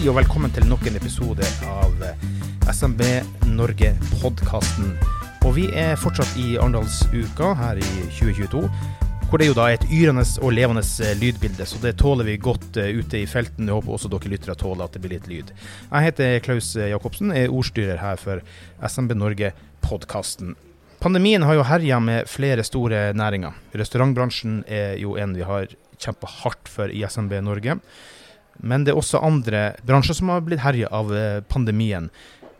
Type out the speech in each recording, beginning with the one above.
Hei og velkommen til nok en episode av eh, SMB Norge-podkasten. Og vi er fortsatt i Arendalsuka her i 2022. Hvor det jo da er et yrende og levende eh, lydbilde, så det tåler vi godt eh, ute i felten. Jeg håper også dere lyttere tåler at det blir litt lyd. Jeg heter Klaus Jacobsen, er ordstyrer her for SMB Norge-podkasten. Pandemien har jo herja med flere store næringer. Restaurantbransjen er jo en vi har kjempa hardt for i SMB Norge. Men det er også andre bransjer som har blitt herja av eh, pandemien.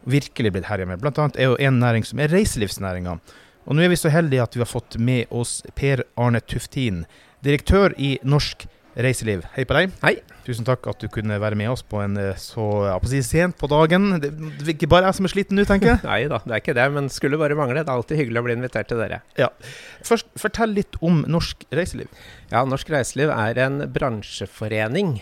Virkelig blitt herja med. Annet er jo en næring som er reiselivsnæringa. Og nå er vi så heldige at vi har fått med oss Per Arne Tuftin, direktør i Norsk Reiseliv. Hei på deg. Hei. Tusen takk at du kunne være med oss på en eh, så ja, på si sent på dagen. Det er ikke bare jeg som er sliten nå, tenker jeg. Nei da, det er ikke det, men skulle bare mangle. Det er alltid hyggelig å bli invitert til dere. Ja. Først, fortell litt om Norsk Reiseliv. Ja, Norsk Reiseliv er en bransjeforening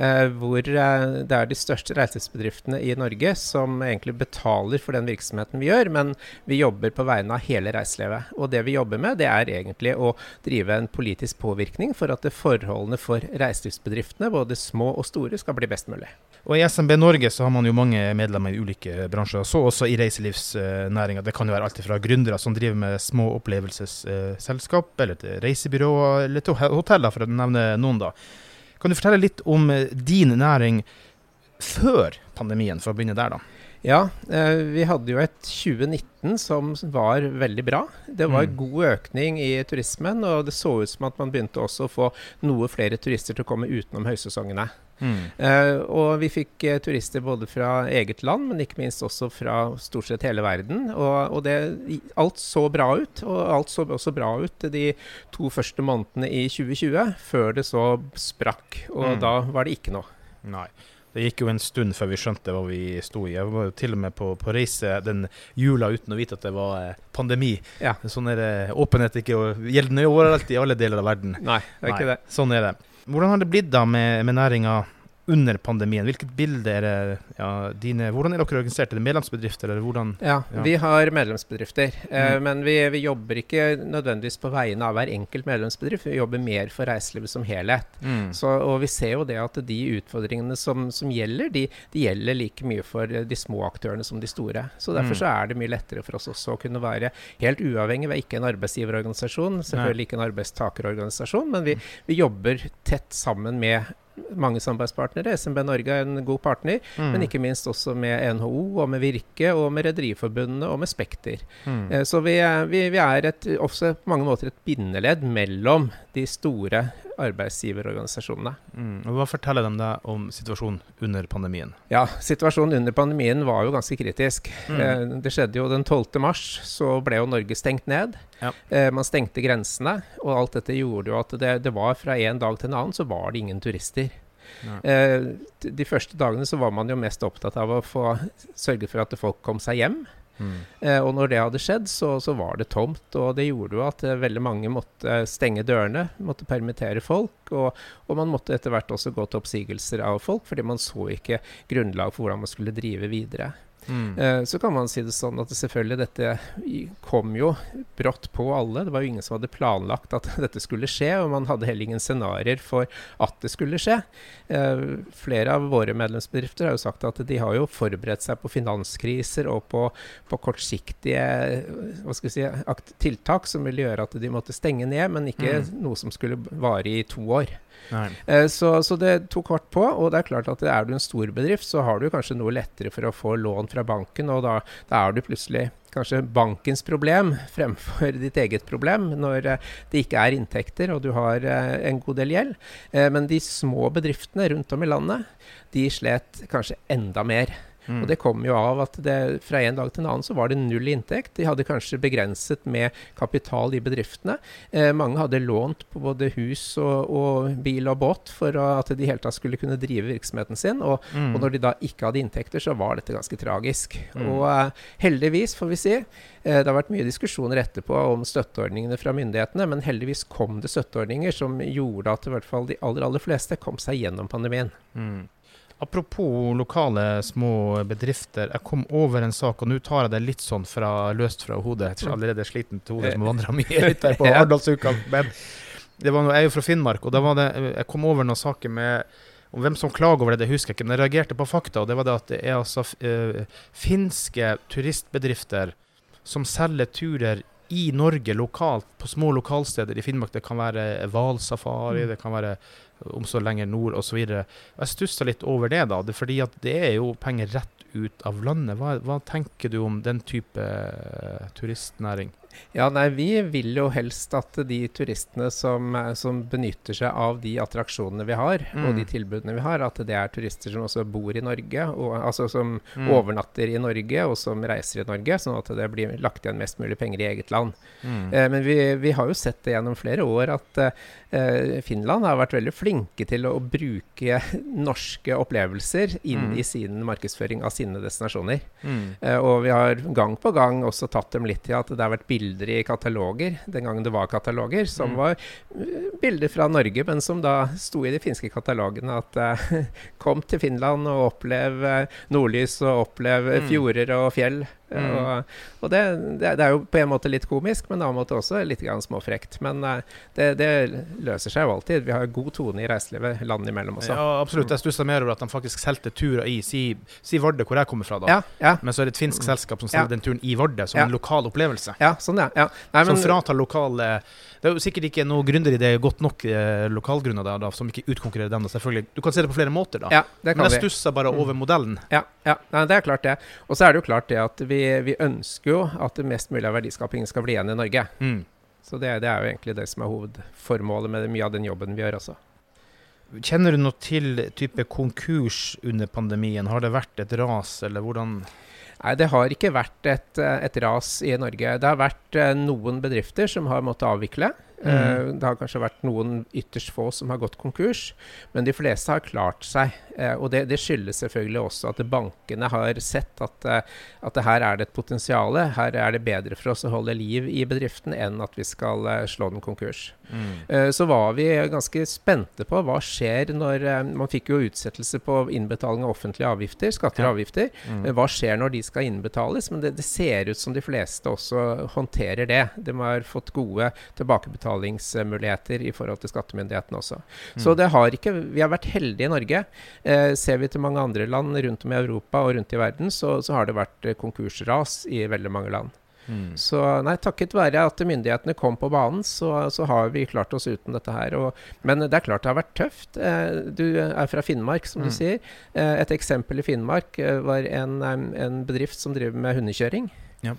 eh, hvor eh, det er de største reiselivsbedriftene i Norge som egentlig betaler for den virksomheten vi gjør, men vi jobber på vegne av hele reiselivet. Og det vi jobber med, det er egentlig å drive en politisk påvirkning for at forholdene for reiselivsbedriftene, både små og store, skal bli best mulig. Og I SMB Norge så har man jo mange medlemmer i ulike bransjer, så også i reiselivsnæringa. Det kan jo være alt fra gründere som driver med små opplevelsesselskap, eller til reisebyråer, eller til hoteller, for å nevne noen. da. Kan du fortelle litt om din næring før pandemien, for å begynne der, da? Ja, eh, vi hadde jo et 2019 som var veldig bra. Det var mm. god økning i turismen, og det så ut som at man begynte også å få noe flere turister til å komme utenom høysesongene. Mm. Uh, og vi fikk uh, turister både fra eget land, men ikke minst også fra stort sett hele verden. Og, og det, alt så bra ut, og alt så også bra ut de to første månedene i 2020, før det så sprakk. Og mm. da var det ikke noe. Nei. Det gikk jo en stund før vi skjønte hva vi sto i. Jeg var jo til og med på, på reise den jula uten å vite at det var eh, pandemi. Ja. Sånn er det åpenhet ikke gjeldende overalt i alle deler av verden. Nei, det er Nei, ikke det. Sånn er det. Hvordan har det blitt da med, med næringa under pandemien. Hvilket bilde er det ja, dine, Hvordan er dere organisert? Er det medlemsbedrifter? eller hvordan? Ja, ja. vi har medlemsbedrifter. Eh, mm. men vi, vi, jobber ikke nødvendigvis på vegne av hver enkelt medlemsbedrift. Vi jobber mer for reiselivet som helhet. Mm. Så, og vi ser jo det at de utfordringene som, som gjelder, de, de, gjelder like mye for de små aktørene som de store. Så derfor mm. så er det mye lettere for oss også å kunne være helt uavhengig. Vi er ikke en arbeidsgiverorganisasjon, selvfølgelig Nei. ikke en arbeidstakerorganisasjon, men vi, mm. vi jobber tett sammen med mange samarbeidspartnere. SMB Norge er en god partner, mm. men ikke minst også med NHO og med Virke og med Rederiforbundet og med Spekter. Mm. Eh, så vi, vi, vi, er et, også på mange måter et bindeledd mellom de store arbeidsgiverorganisasjonene. Mm. Og Hva forteller de deg om situasjonen under pandemien? Ja, Situasjonen under pandemien var jo ganske kritisk. Mm. Eh, det skjedde jo den 12. mars, så ble jo Norge stengt ned. Ja. Eh, man stengte grensene, og alt dette gjorde jo at det, det var fra en dag til en annen så var det ingen turister. Eh, de første dagene så var man jo mest opptatt av å få sørge for at folk kom seg hjem. Mm. Eh, og når det hadde skjedd, så, så, var det tomt. Og det gjorde jo at eh, veldig mange måtte stenge dørene, måtte permittere folk. Og, og, man måtte etter hvert også gå til oppsigelser av folk, fordi man så ikke grunnlag for hvordan man skulle drive videre. Mm. Eh, så kan man si det sånn at selvfølgelig dette kom jo brått på alle. Det var jo ingen som hadde planlagt at dette skulle skje, og man hadde heller ingen scenarioer for at det skulle skje. Eh, flere av våre medlemsbedrifter har jo sagt at de har jo forberedt seg på finanskriser og på, på kortsiktige si, tiltak som ville gjøre at de måtte stenge ned, men ikke mm. noe som skulle vare i to år. Eh, så, så, det tok hardt på. Og det er klart at er du en stor bedrift, så har du kanskje noe lettere for å få lån fra banken, og da, da er du plutselig kanskje bankens problem fremfor ditt eget problem når eh, det ikke er inntekter og du har eh, en god del gjeld. Eh, men de små bedriftene rundt om i landet, de slet kanskje enda mer. Mm. Og det kom jo av at det, fra en dag til en annen så var det null inntekt. De hadde kanskje begrenset med kapital i bedriftene. Eh, mange hadde lånt på både hus og, og bil og båt for at de helt tatt skulle kunne drive virksomheten sin. Og, mm. og, når de da ikke hadde inntekter, så var dette ganske tragisk. Mm. Og eh, heldigvis, får vi si, eh, det har vært mye diskusjoner etterpå om støtteordningene fra myndighetene, men heldigvis kom det støtteordninger som gjorde at i hvert fall de aller, aller fleste kom seg gjennom pandemien. Mm. Apropos lokale små bedrifter. Jeg kom over en sak, og nå tar jeg det litt sånn fra, løst fra hodet. Jeg er allerede sliten til hodet som har vandra mye ut her på Arendalsuka. Men det var noe, jeg er jo fra Finnmark, og da var det, jeg kom over noen saker med og hvem som klager over det, det husker jeg ikke, men jeg reagerte på fakta. og Det var det at det er altså uh, finske turistbedrifter som selger turer i Norge lokalt, på små lokalsteder i Finnmark. Det kan være hvalsafari, mm. det kan være om så lenger nord osv. Jeg stussa litt over det, da. Det, fordi at det er jo penger rett ut av landet. Hva, hva tenker du om den type uh, turistnæring? Ja, nei, Vi vil jo helst at de turistene som, som benytter seg av de attraksjonene vi har, mm. og de mm. tilbudene vi har, at det er turister som også bor i Norge, og, altså som mm. overnatter i Norge, og som reiser i Norge, sånn at det blir lagt igjen mest mulig penger i eget land. Mm. Eh, men vi, vi, har jo sett det gjennom flere år at eh, Finland har vært veldig flinke til å bruke norske opplevelser inn mm. i sin markedsføring av sine destinasjoner. Mm. Eh, og vi har gang på gang også tatt dem litt til at det har vært billig bilder i kataloger, den gangen det var kataloger, som mm. var eh, bilder fra Norge, men som da sto i de finske katalogene at uh, kom til Finland og opplev uh, nordlys og opplev mm. fjorder og fjell. Mm. Og, og det, det, det, er jo på en måte litt komisk, men på en annen måte også litt småfrekt. Men uh, det, det, løser seg jo alltid. Vi har god tone i reiselivet land imellom også. Ja, absolutt. Jeg stussa mer over at de faktisk solgte turer i si, si, Vardø, hvor jeg kommer fra, da. Ja, ja. Men så er det et finsk selskap som selger den turen i Vardø som en lokal opplevelse. Ja, sånn, ja. Nei, men, som fratar lokale det er jo sikkert ikke noe gründeridé godt nok eh, lokalgrunner der, da, som ikke utkonkurrerer den. Da, selvfølgelig. Du kan se det på flere måter, da. Ja, Men jeg stusser bare over mm. modellen. Ja, ja. Nei, det er klart det. Og så er det jo klart det at vi, vi ønsker jo at det mest mulig av verdiskapingen skal bli igjen i Norge. Mm. Så det, det, er jo egentlig det som er hovedformålet med mye av den jobben vi gjør også. Kjenner du noe til type konkurs under pandemien? Har det vært et ras, eller hvordan Nei, det har ikke vært et, et, ras i Norge. Det har vært eh, noen bedrifter som har måttet avvikle. Mm. Uh, det har kanskje vært noen ytterst få som har gått konkurs, men de fleste har klart seg. Uh, og det, det, skyldes selvfølgelig også at bankene har sett at, uh, at her er det et potensial. Her er det bedre for oss å holde liv i bedriften enn at vi skal slå den konkurs. Mm. så var vi ganske spente på hva skjer når Man fikk jo utsettelse på innbetaling av offentlige avgifter, skatter og avgifter. Mm. hva skjer når de skal innbetales? Men det, det ser ut som de fleste også håndterer det. De har fått gode tilbakebetalinger betalingsmuligheter i forhold til skattemyndighetene også. Mm. Så det har ikke Vi har vært heldige i Norge. Eh, ser vi til mange andre land rundt om i Europa og rundt i verden, så, så har det vært eh, konkursras i veldig mange land. Mm. Så nei, takket være at myndighetene kom på banen, så, så har vi klart oss uten dette her. Og, men det er klart det har vært tøft. Eh, du er fra Finnmark, som mm. du sier. Eh, et eksempel i Finnmark var en, en, bedrift som driver med hundekjøring. Ja.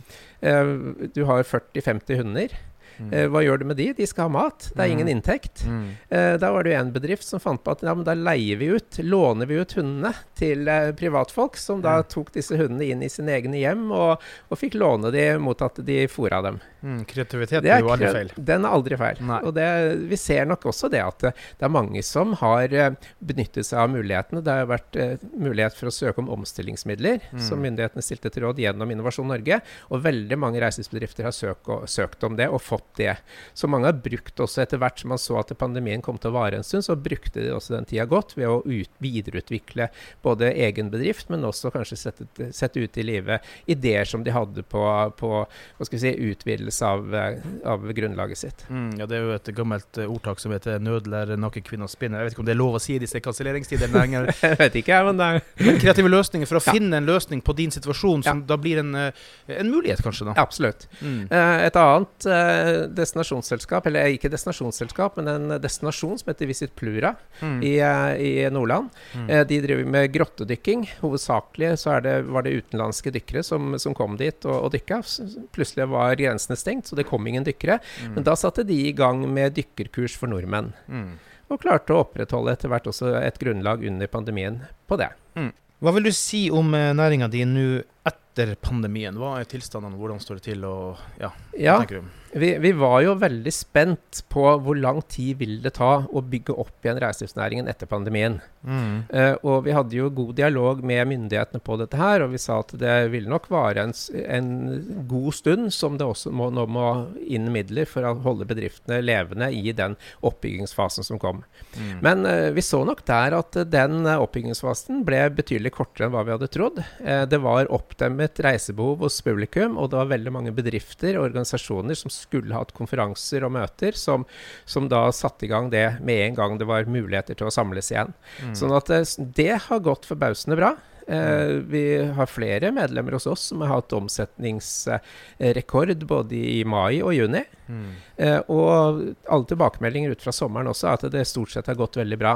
Du har 40-50 hunder. Mm. Eh, hva gjør du med de? De skal ha mat. Det er ingen mm. inntekt. Mm. Eh, da var det jo en bedrift som fant på at ja, men da leier vi ut, låner vi ut hundene til eh, privatfolk, som da tok disse hundene inn i sine egne hjem og, og fikk låne de mot at de fôra dem. Mm, kreativitet er, er jo aldri feil. Den er aldri feil. Nei. Og det, vi ser nok også det at det, det, er mange som har benyttet seg av mulighetene. Det har vært mulighet for å søke om omstillingsmidler, mm. som myndighetene stilte til råd gjennom Innovasjon Norge. Og veldig mange reiselivsbedrifter har søkt, og, søkt om det og fått det. Så mange har brukt også etter hvert som man så at pandemien kom til å vare en stund, så brukte de også den tida godt ved å ut, videreutvikle både egen bedrift, men også kanskje sette, sette ut i livet ideer som de hadde på, på hva skal vi si, utvidelse av, eh, av grunnlaget sitt. Mm, ja, Det er jo et gammelt uh, ordtak som heter 'nødler naken kvinne spinner'. Jeg vet ikke om det er lov å si i disse kanselleringstidene lenger. jeg vet ikke, men det er Kreative løsninger for å ja. finne en løsning på din situasjon som ja. da blir en, uh, en, mulighet, kanskje? da. Absolutt. Mm. Uh, et annet destinasjonsselskap, eller ikke destinasjonsselskap, men en destinasjon som heter Visit Plura mm. i, i, Nordland. Mm. de driver med grottedykking. Hovedsakelig så det, var det utenlandske dykkere som, som kom dit og, og dykka. Plutselig var grensene stengt, så det kom ingen dykkere. Mm. Men da satte de i gang med dykkerkurs for nordmenn. Mm. Og klarte å opprettholde etter hvert også et grunnlag under pandemien på det. Mm. Hva vil du si om uh, næringa di nå etter pandemien? Hva er tilstandene, hvordan står det til? Og, ja, ja, tenker du? Vi, vi, var jo veldig spent på hvor lang tid vil det ta å bygge opp igjen reiselivsnæringen etter pandemien. Mm. Uh, og vi hadde jo god dialog med myndighetene på dette her, og vi sa at det ville nok vare en, en god stund som det også må, nå må inn midler for å holde bedriftene levende i den oppbyggingsfasen som kom. Mm. Men uh, vi så nok der at den oppbyggingsfasen ble betydelig kortere enn hva vi hadde trodd. Uh, det var oppdemmet reisebehov hos publikum, og det var veldig mange bedrifter og organisasjoner som skulle hatt konferanser og møter, som, som da satte i gang det med en gang det var muligheter til å samles igjen. Mm. Sånn at det har gått forbausende bra. Eh, vi har flere medlemmer hos oss som har hatt omsetningsrekord både i mai og juni. Mm. Eh, og alle tilbakemeldinger ut fra sommeren også er at det stort sett har gått veldig bra.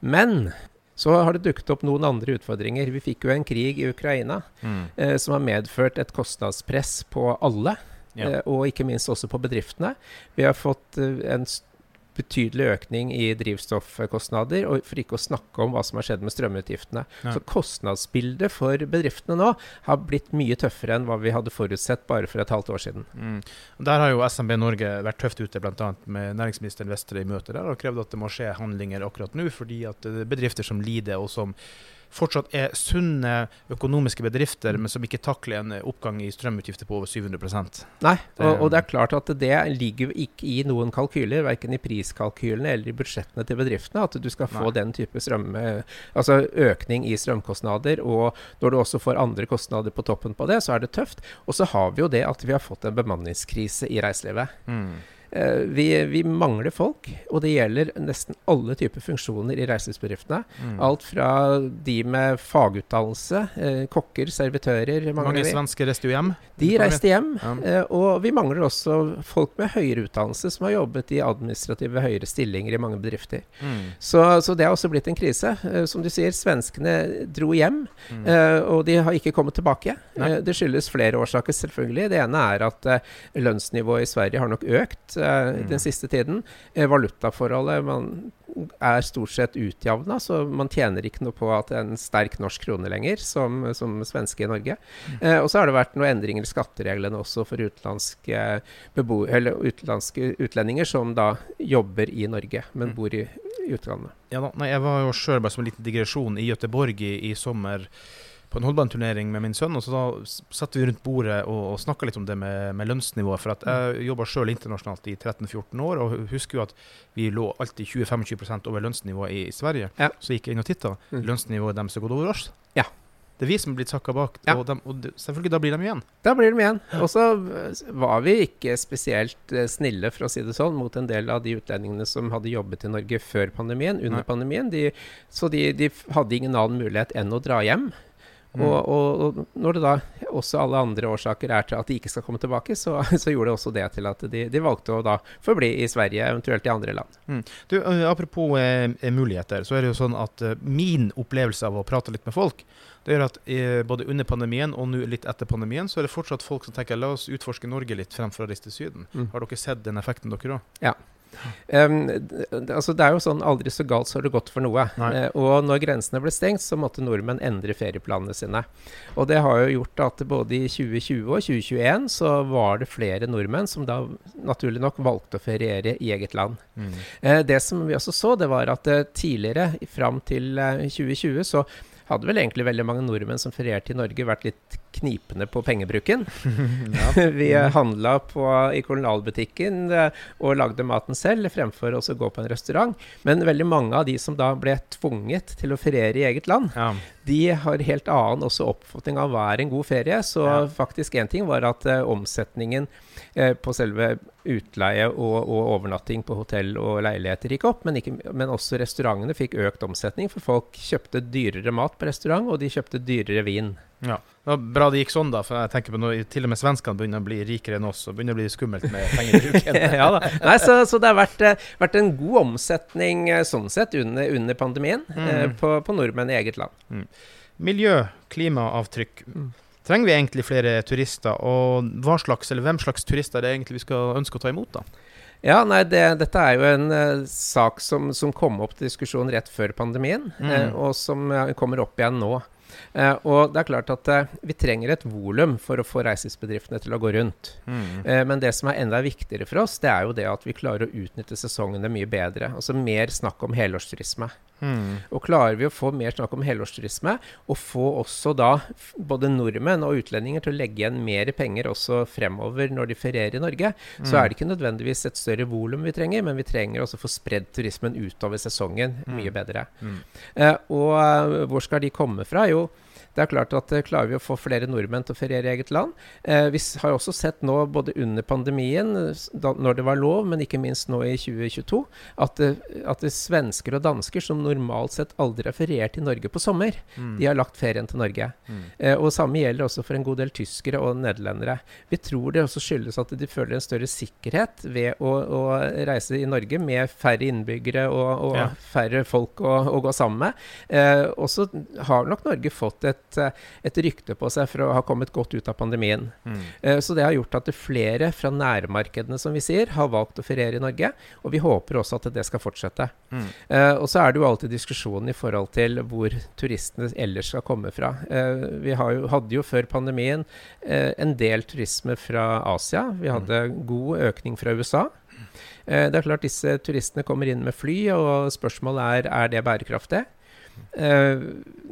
Men så har det dukket opp noen andre utfordringer. Vi fikk jo en krig i Ukraina mm. eh, som har medført et kostnadspress på alle. Ja. Eh, og ikke minst også på bedriftene. Vi har fått eh, en betydelig økning i drivstoffkostnader, og for ikke å snakke om hva som har skjedd med strømutgiftene. Ja. Så kostnadsbildet for bedriftene nå har blitt mye tøffere enn hva vi hadde forutsett bare for et halvt år siden. Mm. Der har jo SMB Norge vært tøft ute, bl.a. med næringsministeren Vestre i møte der, og krevd at det må skje handlinger akkurat nå, fordi at det er bedrifter som lider, og som fortsatt er sunne økonomiske bedrifter, men som ikke takler en oppgang i strømutgifter på over 700 Nei, og, og, det er klart at det ligger ikke i noen kalkyler, verken i priskalkylene eller i budsjettene til bedriftene, at du skal få Nei. den type strøm, altså økning i strømkostnader. Og når du også får andre kostnader på toppen på det, så er det tøft. Og så har vi jo det at vi har fått en bemanningskrise i reiselivet. Mm. Eh, vi, vi, mangler folk, og det gjelder nesten alle typer funksjoner i reiselivsbedriftene. Mm. Alt fra de med fagutdannelse, eh, kokker, servitører Mange, svensker reiste jo hjem? De reiste hjem. Ja. Eh, og vi mangler også folk med høyere utdannelse som har jobbet i administrative høyere stillinger i mange bedrifter. Mm. Så, så, det har også blitt en krise. Som du sier, svenskene dro hjem, mm. og de har ikke kommet tilbake. Eh, det skyldes flere årsaker, selvfølgelig. Det ene er at lønnsnivået i Sverige har nok økt mm. den siste tiden. Eh, valutaforholdet man er stort sett utjevna, så man tjener ikke noe på at det er en sterk norsk krone lenger, som, som svenske i Norge. Mm. Eh, og så har det vært noen endringer i skattereglene også for utenlandske, bebo utenlandske utlendinger som da jobber i Norge, men mm. bor i, utlandet. Ja, nei, jeg var jo sjøl, bare som en liten digresjon, i Gøteborg i, i sommer på en håndballturnering med min sønn. og så Da satt vi rundt bordet og, og snakka litt om det med, med lønnsnivået. For at jeg mm. jobba sjøl internasjonalt i 13-14 år og husker jo at vi lå alltid 20-25 over lønnsnivået i, i Sverige. Ja. Så gikk jeg inn og titta. Mm. Lønnsnivået deres har gått over oss. Ja. Det er vi som er blitt sakka bak, ja. og, de, og selvfølgelig da blir de igjen. Da blir de igjen. Og så var vi ikke spesielt eh, snille, for å si det sånn, mot en del av de utlendingene som hadde jobbet i Norge før pandemien, under Nei. pandemien. De, så de, de, hadde ingen annen mulighet enn å dra hjem. Mm. Og, og, og, når det da også alle andre årsaker er til at de ikke skal komme tilbake, så, så gjorde det også det til at de, de, valgte å da forbli i Sverige, eventuelt i andre land. Mm. Du, apropos eh, muligheter, så er det jo sånn at eh, min opplevelse av å prate litt med folk, det gjør at eh, både under pandemien og nå litt etter pandemien, så er det fortsatt folk som tenker la oss utforske Norge litt fremfor å reise til Syden. Mm. Har dere sett den effekten, dere òg? Ja. Um, altså det er jo sånn aldri så galt så har det gått for noe. Uh, og når grensene ble stengt, så måtte nordmenn endre ferieplanene sine. Og det har jo gjort at både i 2020 og 2021 så var det flere nordmenn som da naturlig nok valgte å feriere i eget land. Mm. Uh, det som vi også så, det var at uh, tidligere, fram til 2020, så hadde vel egentlig veldig mange nordmenn som ferierte i Norge, vært litt knipende på pengebruken. vi handla i kolonialbutikken eh, og lagde maten selv, fremfor å gå på en restaurant. Men veldig mange av de som da ble tvunget til å feriere i eget land, ja. de har helt annen også oppfatning av hva er en god ferie. Så ja. faktisk én ting var at uh, omsetningen uh, på selve utleie og, og, overnatting på hotell og leiligheter gikk opp, men, ikke, men, også restaurantene fikk økt omsetning, for folk kjøpte dyrere mat på restaurant, og de kjøpte dyrere vin. Ja, det var Bra det gikk sånn, da. For jeg tenker på når til og med svenskene begynner å bli rikere enn oss, og begynner å bli skummelt med pengebruken. ja, da. Nei, så, så, det har vært, eh, vært, en god omsetning eh, sånn sett under, under pandemien mm. eh, på, på, nordmenn i eget land. Mm. Miljø, klimaavtrykk. Mm. Trenger vi egentlig flere turister, og hva slags, eller hvem slags turister er det egentlig vi skal ønske å ta imot? da? Ja, nei, det, Dette er jo en uh, sak som, som, kom opp til diskusjon rett før pandemien, mm. uh, og som kommer opp igjen nå. Uh, og det er klart at eh, vi trenger et volum for å få reiselivsbedriftene til å gå rundt. Mm. Eh, men det som er enda viktigere for oss, det er jo det at vi klarer å utnytte sesongene mye bedre. Altså mer snakk om helårsturisme. Mm. Og klarer vi å få mer snakk om helårsturisme, og få også da både nordmenn og utlendinger til å legge igjen mer penger også fremover når de ferierer i Norge, mm. så er det ikke nødvendigvis et større volum vi trenger, men vi trenger også å få spredd turismen utover sesongen mm. mye bedre. Uh, og uh, hvor skal de komme fra? Jo, det er klart at uh, Klarer vi å få flere nordmenn til å feriere i eget land? Eh, vi har også sett nå, både under pandemien, da, når det var lov, men ikke minst nå i 2022, at, uh, at det svensker og dansker som normalt sett aldri har feriert i Norge på sommer, mm. de har lagt ferien til Norge. Mm. Eh, og Samme gjelder også for en god del tyskere og nederlendere. Vi tror det også skyldes at de føler en større sikkerhet ved å, å reise i Norge med færre innbyggere og, og ja. færre folk å, å, gå sammen med. Eh, og så har nok Norge fått et et, eh, et, rykte på seg for å ha kommet godt ut av pandemien. Mm. Uh, så det har gjort at flere fra nærmarkedene som vi sier, har valgt å feriere i Norge. Og vi håper også at det skal fortsette. Mm. Uh, og så er det jo alltid diskusjonen i forhold til hvor turistene ellers skal komme fra. Vi jo, hadde jo før pandemien en del turisme fra Asia. Vi mm. hadde god økning fra USA. Det er klart disse turistene kommer inn med fly, og spørsmålet er er det bærekraftig. Uh,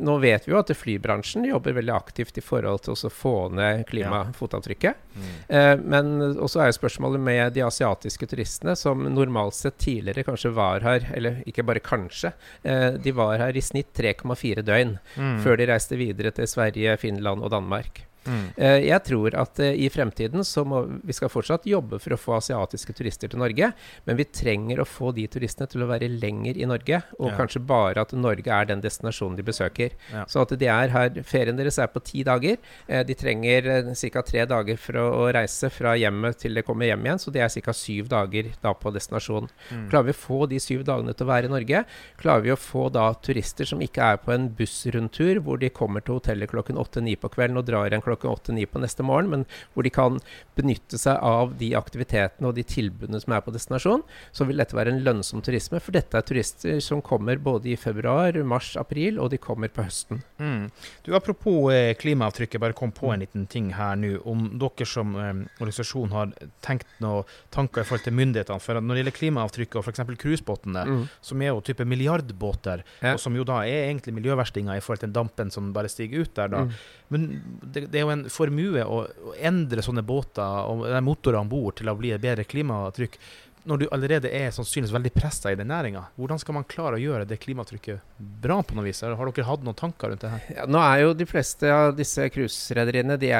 nå vet vi jo at flybransjen jobber veldig aktivt i forhold til å få ned klimafotavtrykket. Ja. Mm. Men også er jo spørsmålet med de asiatiske turistene, som normalt sett tidligere kanskje var her, eller ikke bare kanskje, uh, de var her i snitt 3,4 døgn mm. før de reiste videre til Sverige, Finland og Danmark. Mm. Uh, jeg tror at uh, i fremtiden så må vi skal fortsatt jobbe for å få asiatiske turister til Norge, men vi trenger å få de turistene til å være lenger i Norge, og ja. kanskje bare at Norge er den destinasjonen de besøker. Ja. Så at de er her Ferien deres er på ti dager. Uh, de trenger ca. tre dager for å, å, reise fra hjemmet til de kommer hjem igjen, så det er ca. syv dager da på destinasjonen. Mm. Klarer vi å få de syv dagene til å være i Norge, klarer vi å få da turister som ikke er på en bussrundtur hvor de kommer til hotellet klokken åtte-ni på kvelden og drar en klokken klokken åtte-ni på neste morgen, men hvor de kan benytte seg av de aktivitetene og de tilbudene som er på destinasjon, så vil dette være en lønnsom turisme. For dette er turister som kommer både i februar, mars, april, og de kommer på høsten. Mm. Du, Apropos eh, klimaavtrykket, bare kom på en liten ting her nå. Om dere som eh, organisasjon har tenkt noen tanker i forhold til myndighetene. For når det gjelder klimaavtrykket og f.eks. cruisebåtene, mm. som er jo type milliardbåter, ja. og som jo da er egentlig miljøverstinger i forhold til dampen som bare stiger ut der, da. Mm. Men det, det, er jo en formue å, å endre sånne båter og motorer om bord til å bli et bedre klimatrykk når du allerede er sannsynligvis veldig pressa i den næringa, hvordan skal man klare å gjøre det klimatrykket bra på noe vis? Har dere hatt noen tanker rundt det her? Ja, nå er jo de fleste av disse cruiserederiene de,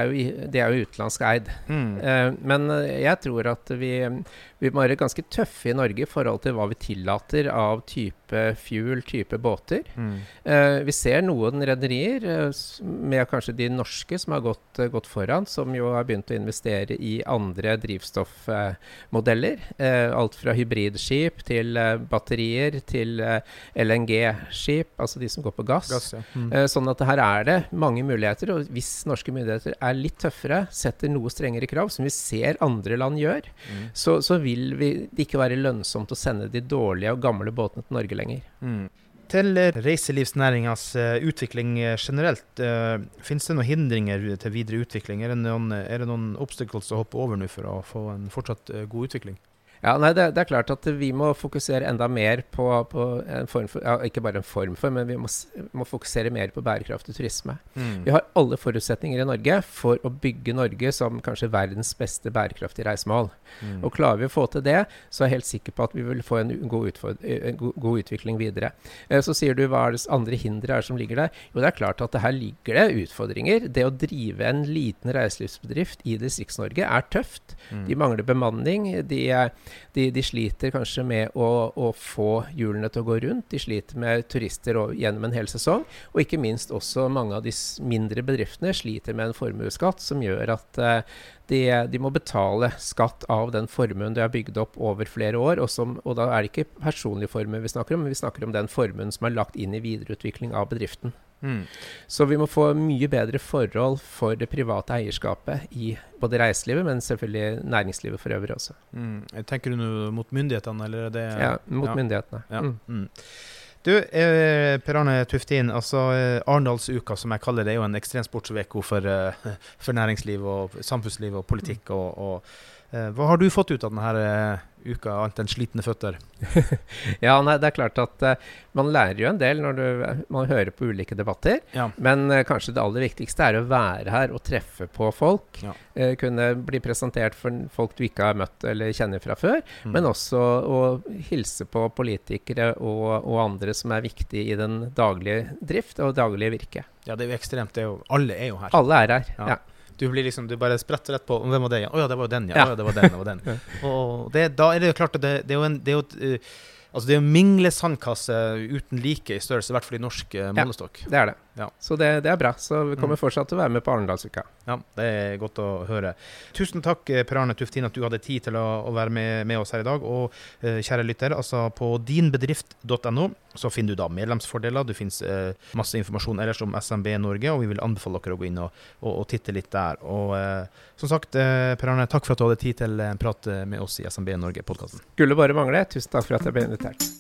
de, er jo utenlandsk eid. Mm. Uh, men jeg tror at vi, vi må være ganske tøffe i Norge i forhold til hva vi tillater av type fuel, type båter. Mm. Uh, vi ser noen rederier, uh, med kanskje de norske, som har gått, gått, foran, som jo har begynt å investere i andre drivstoffmodeller. Uh, alt fra hybridskip til uh, batterier til eh, LNG-skip, altså de som går på gass. gass ja. mm. uh, sånn at her er det mange muligheter. Og hvis norske myndigheter er litt tøffere, setter noe strengere krav, som vi ser andre land gjør, mm. så, så, vil vi, det ikke være lønnsomt å sende de dårlige og gamle båtene til Norge lenger. Mm. Til reiselivsnæringas utvikling generelt, uh, finnes det noen hindringer til videre utvikling? Er det noen, er det noen obstacles å hoppe over nå for å få en fortsatt god utvikling? Ja, nei, det, det, er klart at vi må fokusere enda mer på, på en form for ja, Ikke bare en form for, men vi må, må fokusere mer på bærekraftig turisme. Mm. Vi har alle forutsetninger i Norge for å bygge Norge som kanskje verdens beste bærekraftige reisemål. Mm. Og klarer vi å få til det, så er jeg helt sikker på at vi vil få en god, en god, utvikling videre. Eh, så sier du hva er det andre hindre er som ligger der? Jo, det er klart at det her ligger det utfordringer. Det å drive en liten reiselivsbedrift i Distrikts-Norge er tøft. Mm. De mangler bemanning. de er de, de sliter kanskje med å, å, få hjulene til å gå rundt. De sliter med turister gjennom en hel sesong. Og ikke minst også mange av de mindre bedriftene sliter med en formuesskatt som gjør at uh, de, de, må betale skatt av den formuen de har bygd opp over flere år. Og, som, og da er det ikke personlig formue vi snakker om, men vi snakker om den formuen som er lagt inn i videreutvikling av bedriften. Mm. Så vi må få mye bedre forhold for det private eierskapet i både reiselivet, men selvfølgelig næringslivet for øvrig også. Mm. Tenker du nå mot myndighetene, eller er det Ja, mot ja. myndighetene. Ja. Mm. mm. Du, eh, Per Arne Tuftin. altså eh, Arendalsuka, som jeg kaller det, er jo en ekstremsportsuke for, eh, for næringsliv og samfunnsliv og politikk. og, og hva har du fått ut av denne uka, annet enn slitne føtter? ja, nei, det er klart at uh, man lærer jo en del når du, man hører på ulike debatter. Ja. Men uh, kanskje det aller viktigste er å være her og treffe på folk. Ja. Uh, kunne bli presentert for folk du ikke har møtt eller kjenner fra før. Mm. Men også å hilse på politikere og, og, andre som er viktige i den daglige drift og daglige virke. Ja, det er jo ekstremt. Er jo, alle er jo her. Alle er her, ja. Du blir liksom, du bare spretter rett på Hvem var det? Å ja, det var jo den, ja. ja. det var den, det var den. og det, da er det jo klart at det, det er jo en det er jo et, uh, Altså Det er en minglesandkasse uten like i størrelse, i hvert fall i norsk uh, målestokk. Ja, det er det. Ja. Så det, det, er bra. Så vi kommer mm. fortsatt til å være med på Arendalsuka. Ja, det er godt å høre. Tusen takk eh, Per Arne Tuftin at du hadde tid til å, å være med, med, oss her i dag. Og uh, kjære lytter, altså på dinbedrift.no så finner du da medlemsfordeler. Det finnes uh, masse informasjon ellers om SMB Norge, og vi vil anbefale dere å gå inn og, og, og titte litt der. Og uh, som sagt, Per Arne, takk for at du hadde tid til en prat med oss i SMB Norge-podkasten. Skulle bare mangle. Tusen takk for at jeg ble invitert.